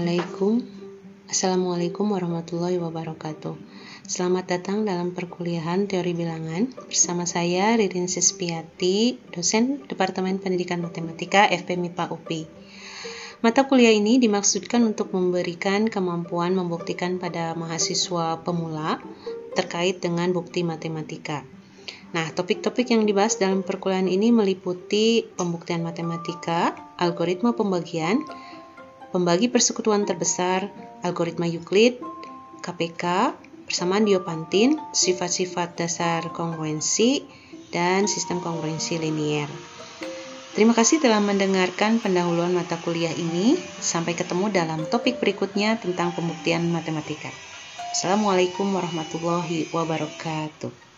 Bismillahirrahmanirrahim. Assalamualaikum warahmatullahi wabarakatuh. Selamat datang dalam perkuliahan Teori Bilangan bersama saya Ririn Sispiati, dosen Departemen Pendidikan Matematika FP MIPA UPI. Mata kuliah ini dimaksudkan untuk memberikan kemampuan membuktikan pada mahasiswa pemula terkait dengan bukti matematika. Nah, topik-topik yang dibahas dalam perkuliahan ini meliputi pembuktian matematika, algoritma pembagian, pembagi persekutuan terbesar, algoritma Euclid, KPK, persamaan Diopantin, sifat-sifat dasar kongruensi, dan sistem kongruensi linier. Terima kasih telah mendengarkan pendahuluan mata kuliah ini. Sampai ketemu dalam topik berikutnya tentang pembuktian matematika. Assalamualaikum warahmatullahi wabarakatuh.